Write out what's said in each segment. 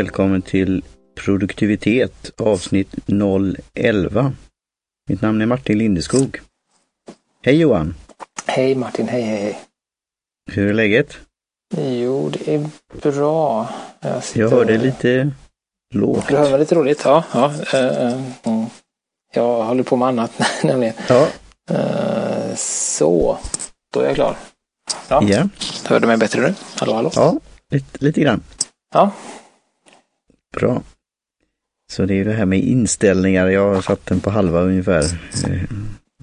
Välkommen till Produktivitet avsnitt 011. Mitt namn är Martin Lindeskog. Hej Johan! Hej Martin, hej hej. Hur är läget? Jo, det är bra. Jag, sitter... jag hör det lite lågt. Du hör lite roligt? Ja. ja uh, uh, Jag håller på med annat nämligen. Ja. Uh, så, då är jag klar. Ja. ja. Hör du mig bättre nu? Hallå, hallå? Ja, lite, lite grann. Ja. Bra. Så det är det här med inställningar. Jag har satt den på halva ungefär. Eh,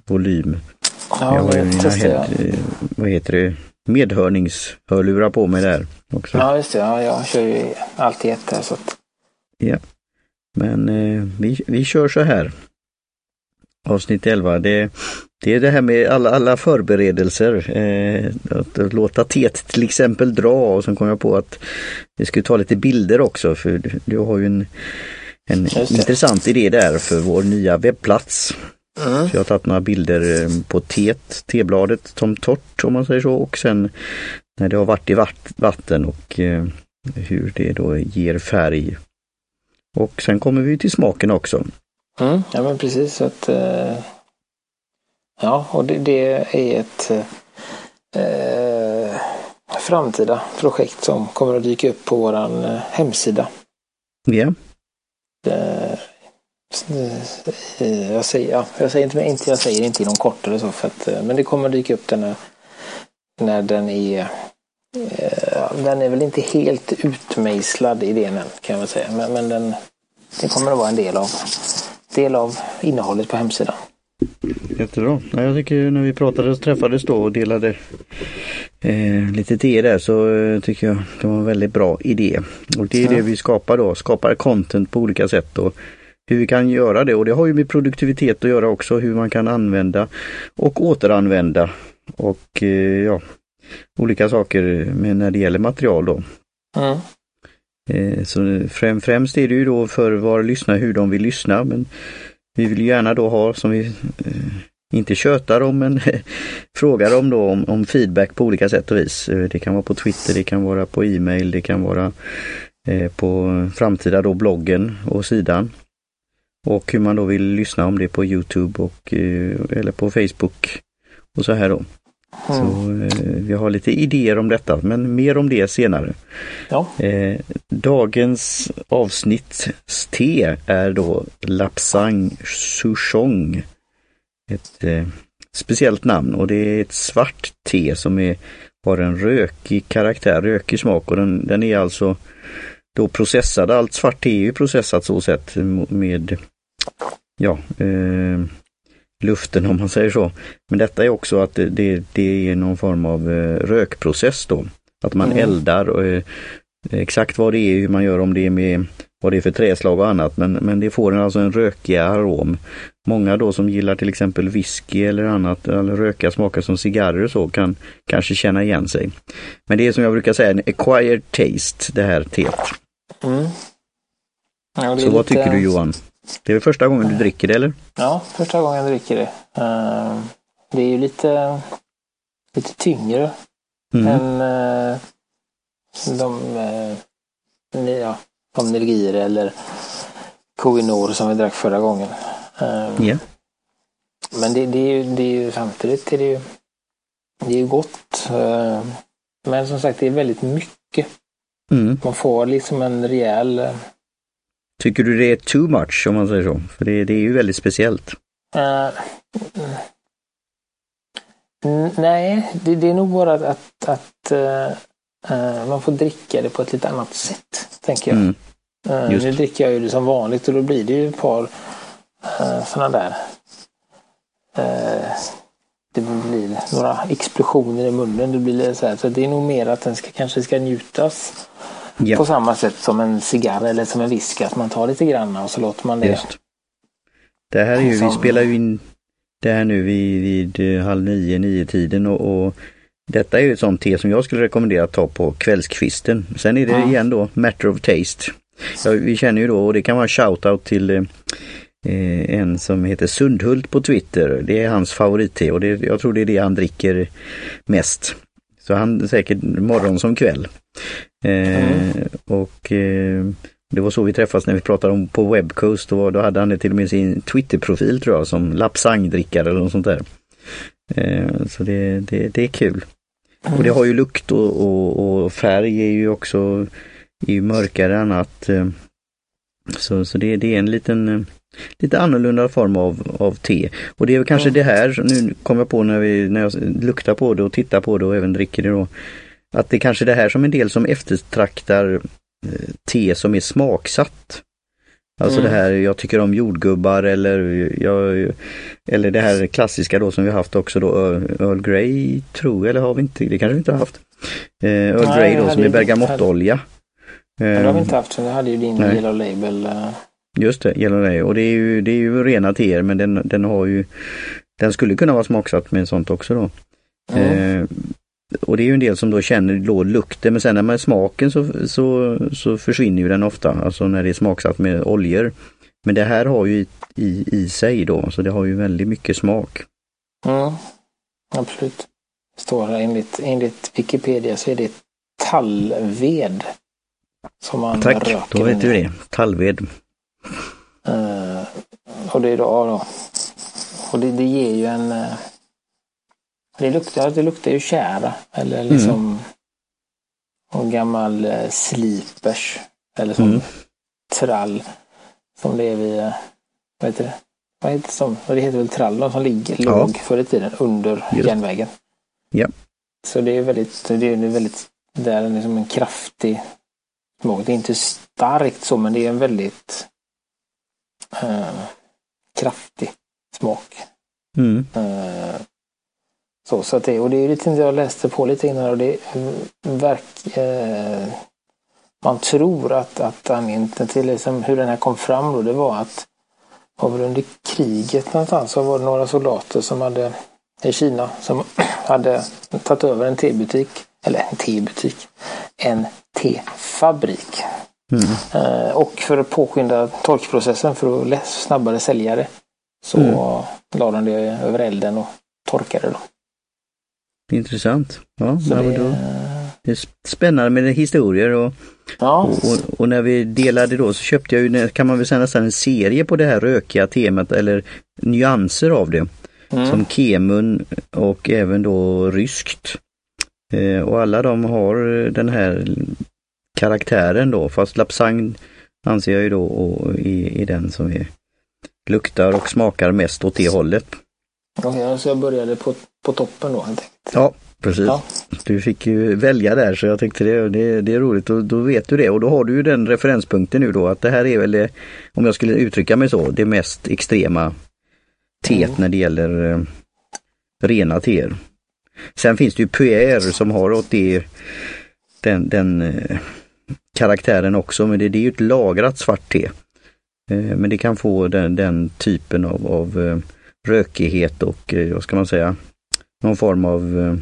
volym. Ja, jag har mina head, eh, vad heter det, medhörningshörlurar på mig där också. Ja, just det. Ja, jag kör ju alltid ett där så att... Ja. Men eh, vi, vi kör så här. Avsnitt 11. Det, det är det här med alla, alla förberedelser. Eh, att, låta teet till exempel dra och sen kom jag på att vi skulle ta lite bilder också för du, du har ju en, en intressant idé där för vår nya webbplats. Mm. Så jag har tagit några bilder eh, på teet, tebladet som torrt om man säger så och sen när det har varit i vatten och eh, hur det då ger färg. Och sen kommer vi till smaken också. Mm, ja men precis. Så att, eh, ja, och det, det är ett eh, framtida projekt som kommer att dyka upp på våran eh, hemsida. Ja. Yeah. Jag säger, ja, jag säger inte, inte, jag säger inte inom kort eller så, för att, eh, men det kommer dyka upp den när, när den är eh, den är väl inte helt utmejslad idén än kan jag väl säga, men, men den, det kommer att vara en del av, del av innehållet på hemsidan. Jättebra. Jag tycker när vi pratade och träffades då och delade eh, lite till där så eh, tycker jag det var en väldigt bra idé. Och det är ja. det vi skapar då, skapar content på olika sätt. Och hur vi kan göra det och det har ju med produktivitet att göra också, hur man kan använda och återanvända och eh, ja, olika saker med när det gäller material då. Mm. Eh, så främ, främst är det ju då för var lyssnar, hur de vill lyssna men vi vill gärna då ha som vi eh, inte tjötar om men frågar dem då om, om, feedback på olika sätt och vis. Eh, det kan vara på Twitter, det kan vara på e-mail, det kan vara på framtida då bloggen och sidan. Och hur man då vill lyssna om det på Youtube och, eller på Facebook och så här då. Mm. Så eh, vi har lite idéer om detta, men mer om det senare. Ja. Eh, dagens avsnitt te är då Lapsang Souchong. Ett eh, speciellt namn och det är ett svart te som är, har en rökig karaktär, rökig smak och den, den är alltså då processad. Allt svart te är ju processat så sätt med ja, eh, luften om man säger så. Men detta är också att det, det är någon form av eh, rökprocess då. Att man mm. eldar och eh, exakt vad det är, hur man gör om det är med vad det är för träslag och annat. Men, men det får en, alltså en rökig arom. Många då som gillar till exempel whisky eller annat, eller röka smakar som cigarrer och så, kan kanske känna igen sig. Men det är som jag brukar säga en acquired taste, det här teet. Mm. Ja, så vad tycker du Johan? Det är väl första gången du dricker det eller? Ja, första gången jag dricker det. Uh, det är ju lite, lite tyngre mm. än uh, de, uh, ja, de Nilgir eller Koinor som vi drack förra gången. Yeah. Men det, det, är ju, det är ju samtidigt är det ju, det är ju gott. men som sagt, det är väldigt mycket. Mm. Man får liksom en rejäl Tycker du det är too much om man säger så? För det, det är ju väldigt speciellt. Uh, nej, det, det, är nog bara att, att, att uh, man får dricka det på ett lite annat sätt, tänker jag. Mm. Uh, nu dricker jag ju det som vanligt och då blir det ju ett par uh, sådana där det blir några explosioner i munnen. Det blir så här, så det är nog mer att den ska, kanske ska njutas Ja. På samma sätt som en cigarr eller som en whisky, att man tar lite grann och så låter man det. Just. Det här är ju, vi spelar ju in det här nu vid, vid eh, halv nio, nio tiden och, och detta är ju ett sånt te som jag skulle rekommendera att ta på kvällskvisten. Sen är det ja. igen då matter of taste. Ja, vi känner ju då, och det kan vara shoutout till eh, en som heter Sundhult på Twitter. Det är hans favoritte och det, jag tror det är det han dricker mest. Så han säkert morgon som kväll. Mm. Och eh, det var så vi träffades när vi pratade om på Webcoast. Då, då hade han det till och med sin Twitterprofil tror jag som lapsangdrickare eller något sånt där. Eh, så det, det, det är kul. Och det har ju lukt och, och, och färg är ju också är ju mörkare än att så, så det, det är en liten lite annorlunda form av, av te. Och det är väl kanske Mm. det här, nu kommer jag på när, vi, när jag luktar på det och tittar på det och även dricker det då, att det kanske är det här som en del som eftertraktar eh, te som är smaksatt. Alltså Mm. det här, jag tycker om jordgubbar eller, jag, eller det här klassiska då som vi haft också då, Earl Grey tror jag, eller har vi inte, det kanske vi inte har haft. Eh, Earl Nej, Grey då som är bergamottolja. Det har vi Eh, inte haft, så det hade ju din Nej. Yellow Label. eh, Just det, Yellow Ray. Och det är ju, det är ju rena teer men den, den har ju Den skulle kunna vara smaksatt med sånt också då. Mm. Eh, och det är ju en del som då känner då lukten men sen när man är smaken så, så, så försvinner ju den ofta, alltså när det är smaksatt med oljor. Men det här har ju i, i, i sig då, så det har ju väldigt mycket smak. Mm. Absolut. Står här enligt, enligt Wikipedia så är det tallved. Som man Tack, röker då vet vi det. Tallved. Eh, och det är då, ja då. Och det, det ger ju en... det luktar, det luktar ju kära. Eller Mm. liksom... En gammal eh, slipers. Eller som Mm. trall. Som det är vid... eh, Vad heter det? Vad heter det som? Det heter väl trall de som ligger, Ja. låg förr i tiden under Just. järnvägen. Ja. Så det är väldigt, det är väldigt, det är liksom en kraftig smak. Det är inte starkt så men det är en väldigt eh, kraftig smak. Mm. Eh, så, så att det, och det är lite, jag läste på lite innan och det verk, eh, man tror att, att anledningen till liksom hur den här kom fram då, det var att var väl under kriget någonstans så var det några soldater som hade i Kina som hade tagit över en tebutik, eller en tebutik, en tefabrik. Mm. Eh, och för att påskynda torkprocessen för att snabbare sälja det så Mm. la de det över elden och torkade då. Intressant. Ja, det, då, det är spännande med historier och ja, Och, och, och när vi delade då så köpte jag ju, kan man väl säga nästan en serie på det här rökiga temat eller nyanser av det. mm, Som kemun och även då ryskt. Eh, och alla de har den här karaktären då, fast Lapsang anser jag ju då och, i, i den som är, luktar och smakar mest åt det hållet. Okej, så jag började på, på toppen då helt enkelt. Ja, precis. Ja. Du fick ju välja där så jag tyckte det, det, det är roligt och då vet du det och då har du ju den referenspunkten nu då att det här är väl det, om jag skulle uttrycka mig så, det mest extrema teet Mm. när det gäller eh, rena teer. Sen finns det ju puer som har åt det, den, den eh, karaktären också men det, det är ju ett lagrat svart te. Eh, men det kan få den, den typen av, av eh, rökighet och eh, vad ska man säga, någon form av eh,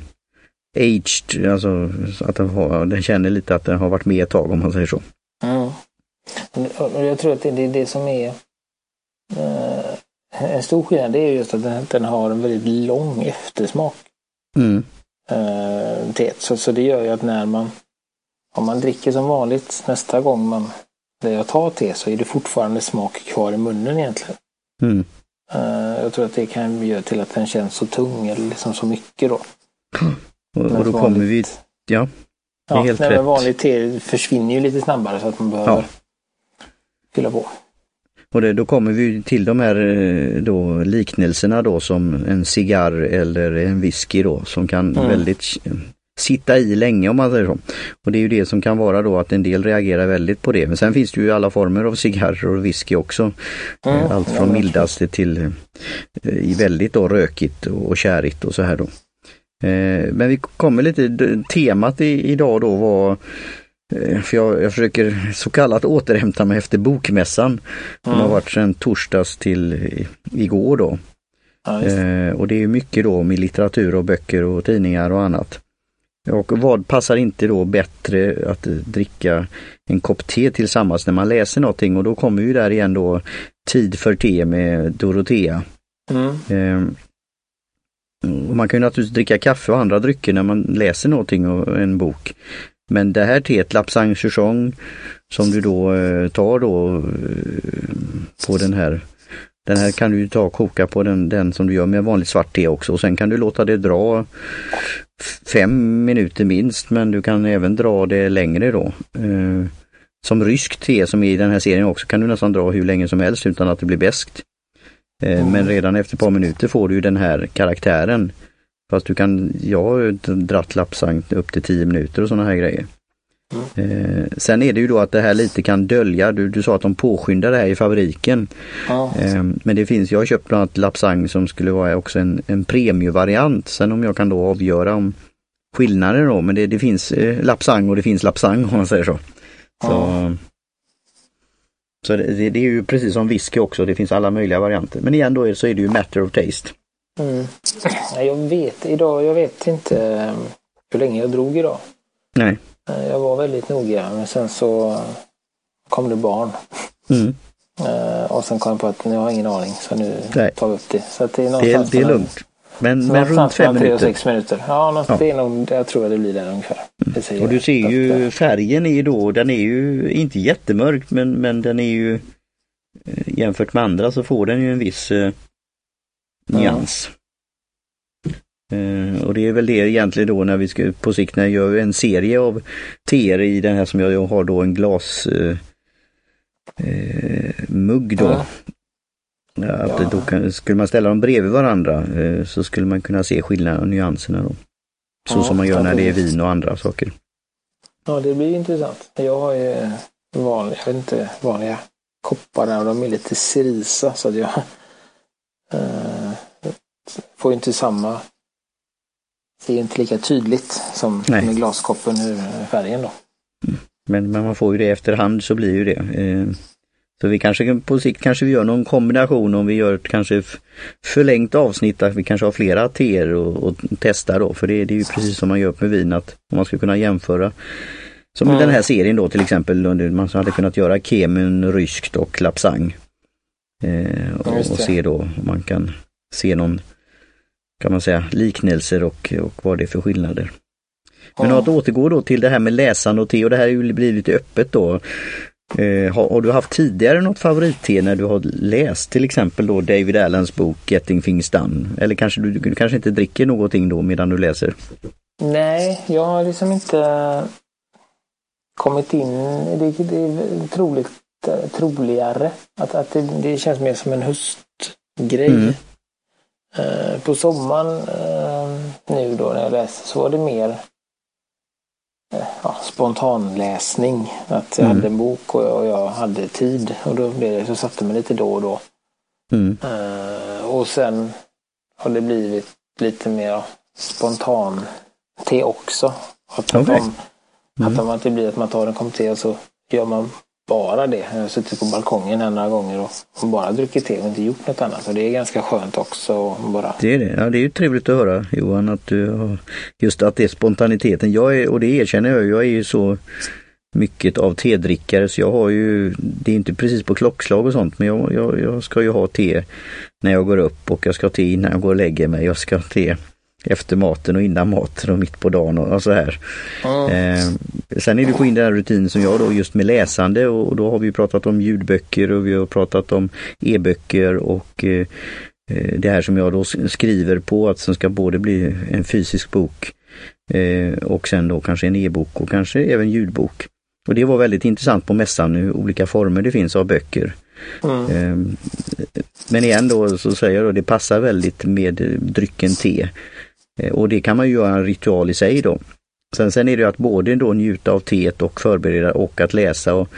aged, alltså så att den, har, den känner lite att den har varit med ett tag om man säger så. Mm. Jag tror att det är det som är eh, en stor skillnad. Det är just att den, har en väldigt lång eftersmak. Mm. Så, så det gör ju att när man om man dricker som vanligt nästa gång man där jag tar te så är det fortfarande smak kvar i munnen egentligen. Mm. Eh, jag tror att det kan göra till att den känns så tung eller liksom så mycket då. Och, Men och då kommer vi, ja, är Ja, helt nej, rätt. vanligt te försvinner ju lite snabbare så att man behöver Ja. fylla på. och det, då kommer vi till de här eh, då, liknelserna då som en cigarr eller en whisky då som kan Mm. väldigt sitta i länge om man säger så. Och det är ju det som kan vara då att en del reagerar väldigt på det. Men sen finns det ju alla former av cigarrer och whisky också. Mm, Eh, Allt ja, från mildaste till eh, väldigt då rökigt och kärigt och så här då. Eh, Men vi kommer lite, temat i, idag då var för jag, jag försöker så kallat återhämta mig efter bokmässan som Mm. har varit sedan torsdags till igår då. Ja, det. Eh, och det är mycket då med litteratur och böcker och tidningar och annat. Och vad passar inte då bättre att dricka en kopp te tillsammans när man läser någonting och då kommer ju där igen då Tid för te med Dorotea. Mm. Eh, Och man kan ju naturligtvis dricka kaffe och andra drycker när man läser någonting och en bok. Men det här teet, Lapsang Souchong, som du då eh, tar då eh, på den här den här kan du ta och koka på den, den som du gör med vanligt svart te också och sen kan du låta det dra fem minuter minst men du kan även dra det längre då. Eh, som rysk te som är i den här serien också kan du nästan dra hur länge som helst utan att det blir beskt. Eh, mm. Men redan efter ett par minuter får du den här karaktären. Fast du kan, jag har dratt lapsang upp till 10 minuter och sådana här grejer. Mm. Eh, sen är det ju då att det här lite kan dölja, du, du sa att de påskyndar det här i fabriken. Ja. Eh, men det finns, jag har köpt bland annat Lapsang som skulle vara också en, en premiumvariant. Sen om jag kan då avgöra om skillnader då, men det, det finns eh, Lapsang och det finns Lapsang om man säger så. Så, ja. så det, det, är ju precis som whisky också, det finns alla möjliga varianter. Men igen då är, så är det ju matter of taste. Mm. Jag vet idag, jag vet inte eh, hur länge jag drog idag. Nej. Eh, jag var väldigt noga men sen så kom det barn. Mm. Uh, och sen kom jag på att nu har jag ingen aning så nu Nej. tar vi upp det. Så det, är det, är, det är lugnt. Men, men runt fem minuter? och sex minuter. Ja, ja. det är nog, jag tror att det blir det ungefär. Mm. Och du ser ju färgen är då, den är ju inte jättemörk men, men den är ju eh, jämfört med andra så får den ju en viss eh, nyans. Uh, och det är väl det egentligen då när vi ska på sikt när jag gör en serie av teer i den här som jag har då en glas uh, uh, mugg då. Ja. Att ja. då kan, skulle man ställa dem bredvid varandra så skulle man kunna se skillnaden och nyanserna då. Så ja, som man gör när det är vin och andra saker. Ja det blir intressant. Jag har ju vanliga, jag vet inte, vanliga koppar och de är lite cerisa så att jag får inte samma ser inte lika tydligt som Nej. med glaskoppen hur färgen då. Men, men man får ju det efterhand så blir ju det. Eh, så vi kanske på sikt kanske vi gör någon kombination om vi gör ett kanske förlängt avsnitt att vi kanske har flera teer och, och testar då. För det, det, är ju precis som man gör med vin att om man ska kunna jämföra som mm. den här serien då till exempel, man hade kunnat göra Kemun, ryskt och Lapsang. Eh, och, och se då om man kan se någon kan man säga, liknelser och, och vad det är för skillnader. Men ja. att återgå då till det här med läsande och te och det här blir lite öppet då. Eh, har, har, du haft tidigare något favoritte när du har läst till exempel då David Allens bok Getting Things Done? Eller kanske du, du kanske inte dricker någonting då medan du läser? Nej, jag har liksom inte kommit in det, det är troligt, troligare att, att det, det känns mer som en höstgrej. Mm. Eh, på sommaren eh, nu då när jag läste så var det mer eh, ja, spontanläsning. Att jag mm. hade en bok och jag, och jag, hade tid och då blev det så satte mig lite då och då. Mm. och sen har det blivit lite mer spontan te också. Att, okay. mm. att om att det blir att man tar en kopp te och så gör man bara det. Jag har suttit på balkongen här några gånger och bara druckit te och inte gjort något annat. Och det är ganska skönt också. Bara... Det är det. Ja, det är ju trevligt att höra Johan att du har just att det är spontaniteten. Jag är, och det erkänner jag, jag är ju så mycket av tedrickare så jag har ju, det är inte precis på klockslag och sånt men jag, jag, jag ska ju ha te när jag går upp och jag ska ha te innan jag går och lägger mig. Jag ska ha te efter maten och innan maten och mitt på dagen och, och så här. Mm. Eh, sen är det få in den här rutinen som jag då just med läsande och, då har vi pratat om ljudböcker och vi har pratat om e-böcker och eh, eh, det här som jag då skriver på att som ska både bli en fysisk bok eh, och sen då kanske en e-bok och kanske även ljudbok. Och det var väldigt intressant på mässan hur olika former det finns av böcker. Mm. Ehm, men igen då så säger jag då det passar väldigt med drycken te. Eh, och det kan man ju göra en ritual i sig då. Sen, sen är det att både då njuta av teet och förbereda och att läsa. Och,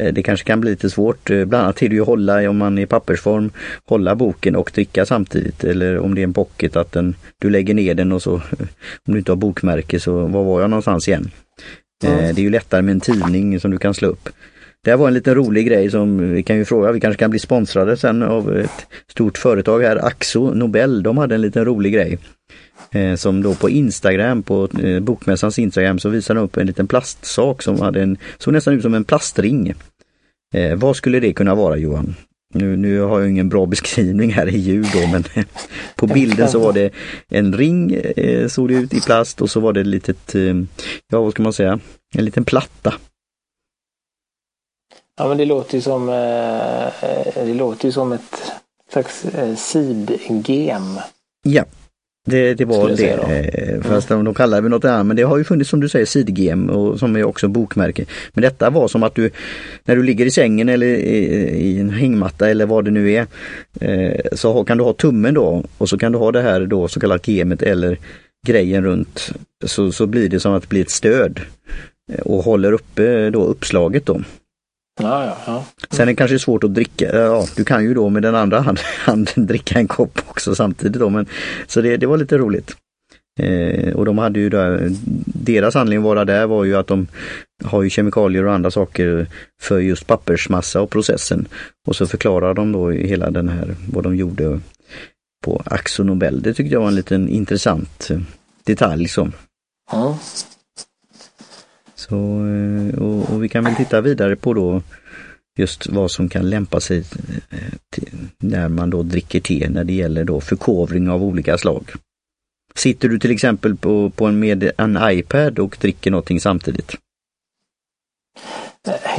eh, det kanske kan bli lite svårt, eh, bland annat till det ju hålla, om man är i pappersform, hålla boken och dricka samtidigt. Eller om det är en pocket att den, du lägger ner den och så, om du inte har bokmärke så, var var jag någonstans igen? Mm. Det är ju lättare med en tidning som du kan slå upp. Det var en liten rolig grej som vi kan ju fråga, vi kanske kan bli sponsrade sen av ett stort företag här, Axo Nobel, de hade en liten rolig grej. Eh, som då på Instagram, på eh, Bokmässans Instagram, så visade de upp en liten plastsak som hade en, såg nästan ut som en plastring. Eh, vad skulle det kunna vara Johan? nu, nu har jag ingen bra beskrivning här i ljud då men på bilden så var det en ring eh, såg det ut i plast och så var det ett litet, ja vad ska man säga, en liten platta. Ja men det låter ju som, det låter ju som ett slags sidgem. Ja, det, det var det. Fast mm. de kallar det något annat. Men det har ju funnits som du säger sidgem och som är också bokmärke. Men detta var som att du när du ligger i sängen eller i, i en hängmatta eller vad det nu är. Eh, så kan du ha tummen då och så kan du ha det här då så kallat gemet eller grejen runt. Så, så blir det som att det blir ett stöd. Eh, och håller uppe då uppslaget då. Ja, ja, ja. Sen är det kanske svårt att dricka, ja du kan ju då med den andra handen dricka en kopp också samtidigt då men så det, det var lite roligt. Eh, och de hade ju där, deras anledning att vara där var ju att de har ju kemikalier och andra saker för just pappersmassa och processen. Och så förklarar de då hela den här, vad de gjorde på Axo Nobel. Det tyckte jag var en liten intressant detalj. Så. Ja. Så, eh, och, och, vi kan väl titta vidare på då just vad som kan lämpa sig eh, när man då dricker te när det gäller då förkovring av olika slag. Sitter du till exempel på, på en, med en iPad och dricker någonting samtidigt?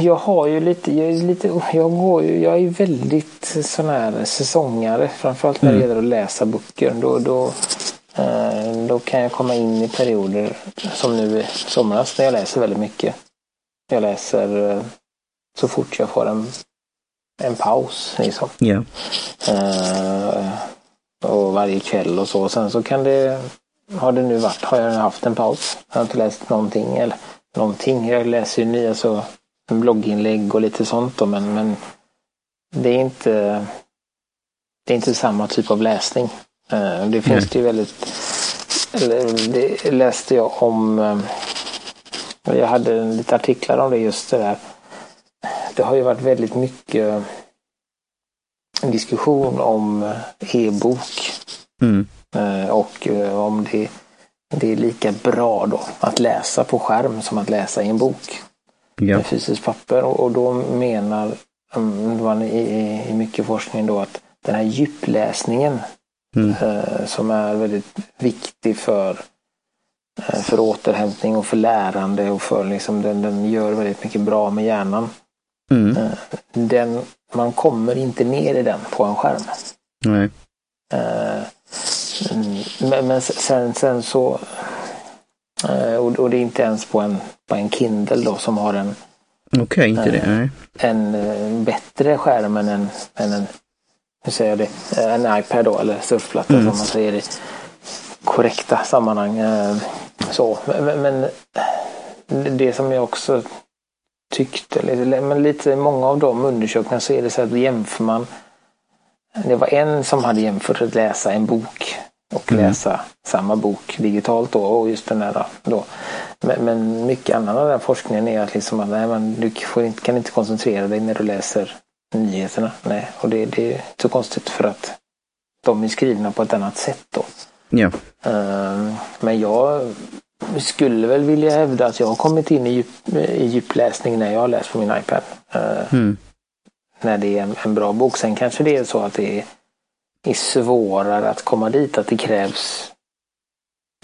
Jag har ju lite, jag är lite, jag går ju, jag är väldigt sån här säsongare, framförallt när det mm. gäller att läsa böcker. Då, då, Eh, då kan jag komma in i perioder som nu i somras när jag läser väldigt mycket. Jag läser eh, så fort jag får en, en paus. Liksom. Yeah. och varje kväll och så. Sen så kan det, har det nu varit, har jag haft en paus. Jag har inte läst någonting eller någonting. Jag läser ju nya så blogginlägg och lite sånt då, men, men det är inte det är inte samma typ av läsning. Eh, det finns det ju väldigt, det läste jag om, eh, jag hade lite artiklar om det just det där. Det har ju varit väldigt mycket diskussion om eh, e-bok. Mm. Och om det, det är lika bra då att läsa på skärm som att läsa i en bok. Ja. Med fysiskt papper. Och då menar mm, man i, i mycket forskning då att den här djupläsningen mm. Eh, som är väldigt viktig för, eh, för återhämtning och för lärande och för liksom den, den gör väldigt mycket bra med hjärnan. Mm. Eh, den, man kommer inte ner i den på en skärm. Nej. Men, men sen, sen så och, det är inte ens på en, på en Kindle då som har en Okej, okay, inte det. Nej. En bättre skärm än en, än en hur säger jag det, en iPad då eller surfplatta mm. som man säger i korrekta sammanhang. Eh, så, men det som jag också tyckte, men lite i många av de undersökningarna så är det så att jämför man det var en som hade jämfört att läsa en bok och mm. läsa samma bok digitalt då och just den där då. Men, men mycket annan av den forskningen är att liksom att nej, man, du får inte, kan inte koncentrera dig när du läser nyheterna. Nej, och det, det är så konstigt för att de är skrivna på ett annat sätt då. Ja. Uh, men jag skulle väl vilja hävda att jag har kommit in i, djup, i djupläsning när jag har läst på min iPad. Uh, mm. När det är en, en, bra bok. Sen kanske det är så att det är, är svårare att komma dit, att det krävs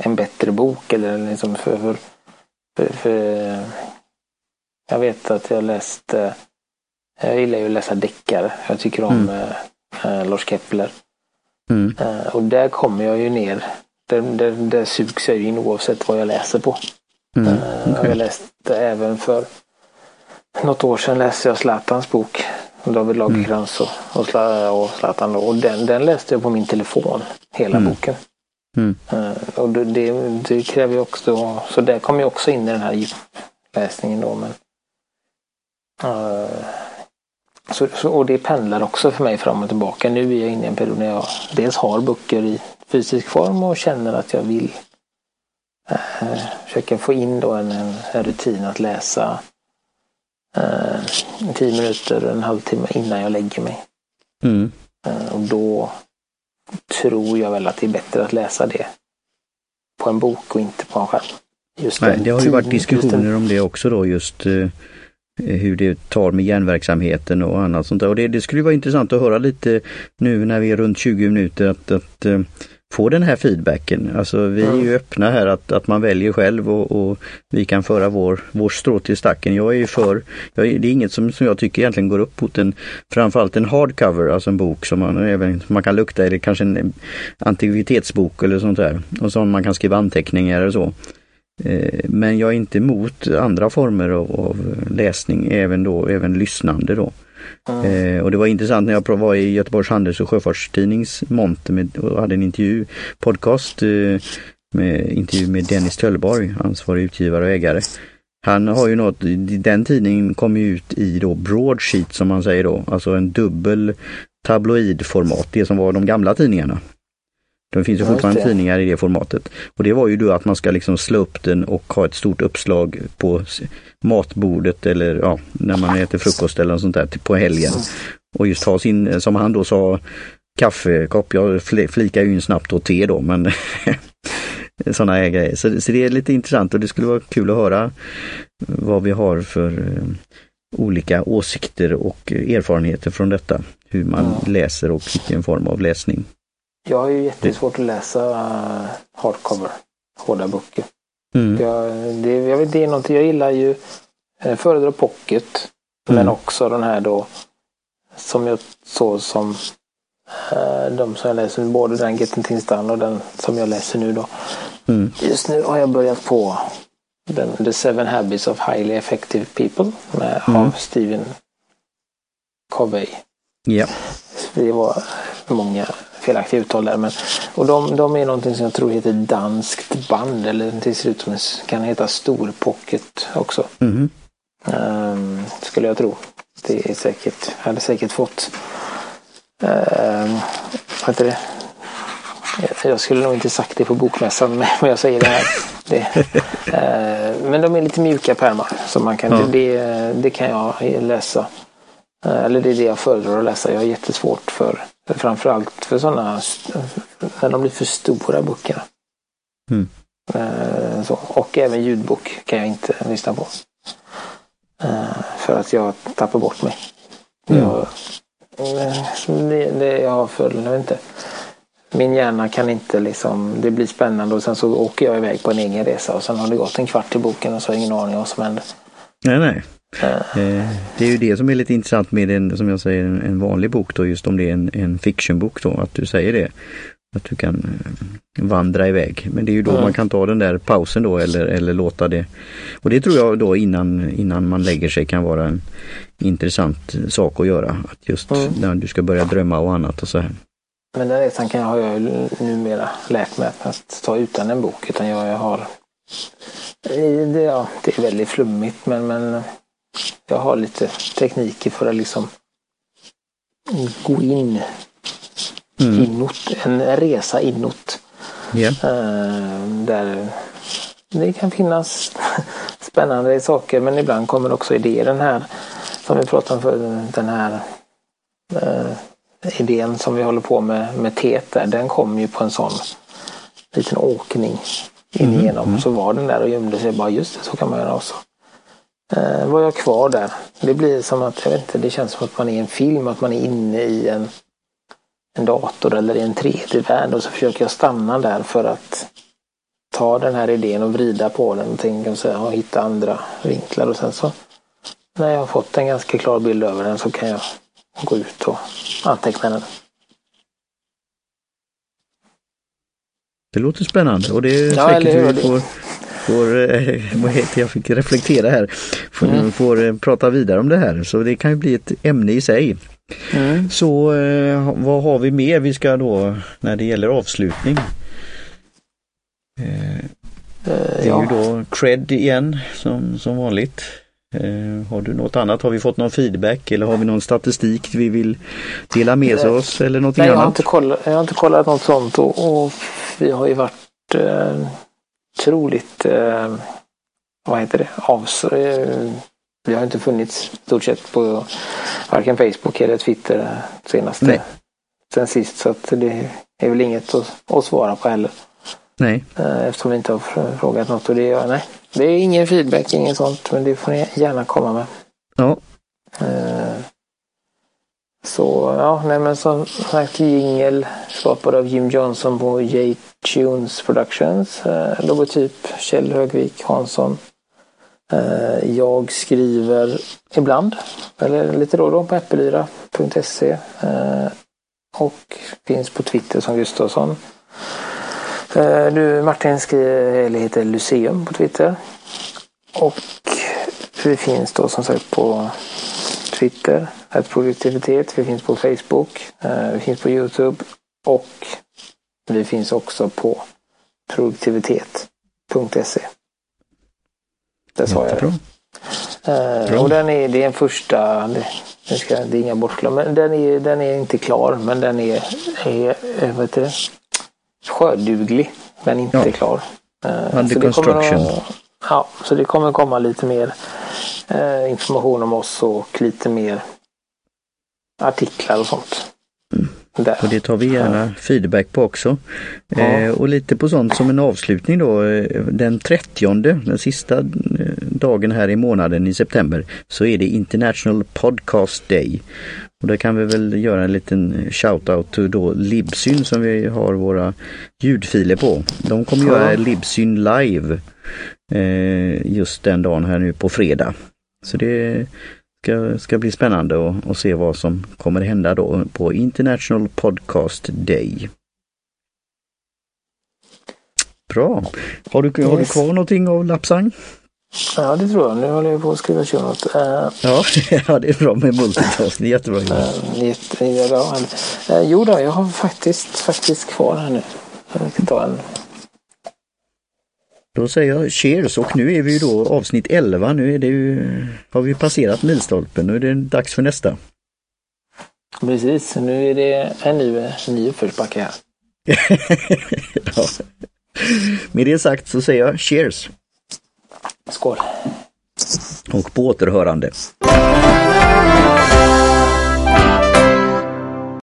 en bättre bok eller liksom för, för, för, för jag vet att jag läste jag gillar ju att läsa deckare. Jag tycker om mm. äh, Lars Kepler. Mm. Äh, och där kommer jag ju ner. Där, där, där sugs jag in oavsett vad jag läser på. Mm. Äh, okay. Jag läste även för något år sedan läste jag Zlatans bok. David Lagercrantz mm. och, och, och Zlatan. Och den, den läste jag på min telefon. Hela mm. boken. Mm. och det, det, kräver ju också, så där kommer jag också in i den här djupläsningen då. Men, uh, så, så, och det pendlar också för mig fram och tillbaka. Nu är jag inne i en period när jag dels har böcker i fysisk form och känner att jag vill eh, försöka få in då en, en, en rutin att läsa eh, tio minuter, en halvtimme innan jag lägger mig. Mm. Eh, och då tror jag väl att det är bättre att läsa det på en bok och inte på en skärm. Just Nej, det har ju varit diskussioner om det också då just eh, hur det tar med järnverksamheten och annat sånt där. Och det, det skulle vara intressant att höra lite nu när vi är runt 20 minuter att, att eh, få den här feedbacken. Alltså vi är ju öppna här att, att man väljer själv och, och vi kan föra vår, vår strå till stacken. Jag är ju för, jag är, det är inget som, som jag tycker egentligen går upp mot en, framförallt en hardcover, alltså en bok som man även man kan lukta eller kanske en antikvitetsbok eller sånt där. Och som man kan skriva anteckningar eller så. Eh, men jag är inte emot andra former av, av läsning, även då, även lyssnande då. Mm. Eh, och det var intressant när jag var i Göteborgs Handels och Sjöfartstidnings monter med, och hade en intervju, podcast eh, med intervju med Dennis Töllborg, ansvarig utgivare och ägare. Han har ju något, den tidningen kom ju ut i då broadsheet som man säger då, alltså en dubbel tabloidformat, det som var de gamla tidningarna. Det finns ju fortfarande tidningar i det formatet. Och det var ju då att man ska liksom slå upp den och ha ett stort uppslag på matbordet eller ja, när man äter frukost eller något sånt där på helgen. Och just ha sin, som han då sa, kaffekopp. Jag flikar ju in snabbt och te då men sådana grejer. Så, så det är lite intressant och det skulle vara kul att höra vad vi har för eh, olika åsikter och erfarenheter från detta. Hur man ja. läser och vilken form av läsning. Jag har ju jättesvårt att läsa uh, hardcover, hårda böcker. Mm. Jag, det, jag vet, det är någonting jag gillar ju. Jag föredrar pocket. Mm. Men också den här då som jag såg som uh, de som jag läser, både den Getting Things Done och den som jag läser nu då. Mm. Just nu har jag börjat på den, The Seven Habits of Highly Effective People med, mm. av Stephen Covey. Ja. Det var många felaktiga uttal där. Men, och de, de är någonting som jag tror heter danskt band eller det ser ut som det kan heta storpocket också. Mm. Um, skulle jag tro. Det är säkert, hade säkert fått um, vad heter det? Jag skulle nog inte sagt det på bokmässan men jag säger det här. Det, uh, men de är lite mjuka pärmar. Så man kan, ja. det, det kan jag läsa. Uh, eller det är det jag föredrar att läsa. Jag har jättesvårt för Framförallt för sådana, när de blir för stora böckerna. Mm. Eh, så, och även ljudbok kan jag inte lyssna på. Eh, för att jag tappar bort mig. Mm. Jag, eh, det, det jag vet inte. Min hjärna kan inte liksom, det blir spännande och sen så åker jag iväg på en egen resa och sen har det gått en kvart i boken och så har jag ingen aning om vad som händer. Nej, nej. Eh, det är ju det som är lite intressant med en, som jag säger, en vanlig bok då, just om det är en, en fictionbok då, att du säger det. Att du kan eh, vandra iväg. Men det är ju då mm. man kan ta den där pausen då eller, eller låta det. Och det tror jag då innan, innan man lägger sig kan vara en intressant sak att göra. Att just mm. när du ska börja drömma och annat och så här. Men den resan kan jag, har jag numera lärt mig att ta utan en bok. Utan jag, jag har det, ja, det är väldigt flummigt men, men jag har lite tekniker för att liksom gå in mm. inåt, en resa inåt. Yeah. där det kan finnas spännande saker men ibland kommer också idéer. Den här som vi pratade om för den här uh, idén som vi håller på med med teet där, den kom ju på en sån liten åkning in mm. igenom. Mm. Så var den där och gömde sig bara just det, så kan man göra också eh, var jag kvar där. Det blir som att, jag vet inte, det känns som att man är i en film, att man är inne i en, en dator eller i en 3D-värld och så försöker jag stanna där för att ta den här idén och vrida på den och tänka så här, och hitta andra vinklar och sen så när jag har fått en ganska klar bild över den så kan jag gå ut och anteckna den. Det låter spännande och det är ja, säkert vi får får, eh, vad heter jag fick reflektera här, får, mm. får eh, prata vidare om det här. Så det kan ju bli ett ämne i sig. Mm. Så eh, vad har vi mer vi ska då när det gäller avslutning? Det är ja. ju då cred igen som, som vanligt. Eh, har du något annat? Har vi fått någon feedback eller har vi någon statistik vi vill dela med oss eller något Nej, annat? Jag har, inte kollat, jag har inte kollat något sånt och, och vi har ju varit eh, otroligt, eh, vad heter det, avs... Eh, vi har inte funnits stort sett på varken Facebook eller Twitter senaste, nej. sen sist. Så att det är väl inget att, att svara på heller. Nej. Eh, eftersom vi inte har frågat något och det, nej, det är ingen feedback, inget sånt. Men det får ni gärna komma med. Ja. Eh, så ja, nej men som sagt jingel skapad av Jim Johnson på Tunes Productions. Eh, logotyp Kjell Högvik Hansson. Eh, jag skriver ibland, eller lite då och då på äppelyra.se. Eh, och finns på Twitter som Gustavsson. Eh, du Martin skriver, eller heter Lyceum på Twitter. Och vi finns då som sagt på Twitter, att produktivitet. Vi finns på Facebook, eh, vi finns på Youtube och vi finns också på produktivitet.se. Där sa jag det. Eh, och den är, det är en första, det, det, ska, det är inga bortglömda, men den är, den är inte klar men den är, är vad heter det, sjöduglig men inte Ja. klar. Eh, Under så det kommer construction. att- Ja, så det kommer komma lite mer eh, information om oss och lite mer artiklar och sånt. Där. Och det tar vi gärna feedback på också. Ja. Eh, och lite på sånt som en avslutning då, eh, den 30, den sista eh, dagen här i månaden i september, så är det International Podcast Day. Och där kan vi väl göra en liten shout-out till då Libsyn som vi har våra ljudfiler på. De kommer Ja. göra Libsyn live eh, just den dagen här nu på fredag. Så det ska, ska bli spännande att, att se vad som kommer hända då på International Podcast Day. Bra. Har du, har du Yes. kvar någonting av Lapsang? Ja, det tror jag. Nu håller jag på att skriva show notes. Eh, Ja, ja, det är bra med multitask. Det är jättebra. eh, jättebra. Eh, jo då, jag har faktiskt, faktiskt kvar här nu. Jag ska ta en. Då säger jag cheers och nu är vi då avsnitt 11. Nu är det ju, har vi passerat milstolpen. Nu är det dags för nästa. Precis, nu är det en ny, en ny uppförsbacke här. ja. Med det sagt så säger jag cheers Skål! och på återhörande.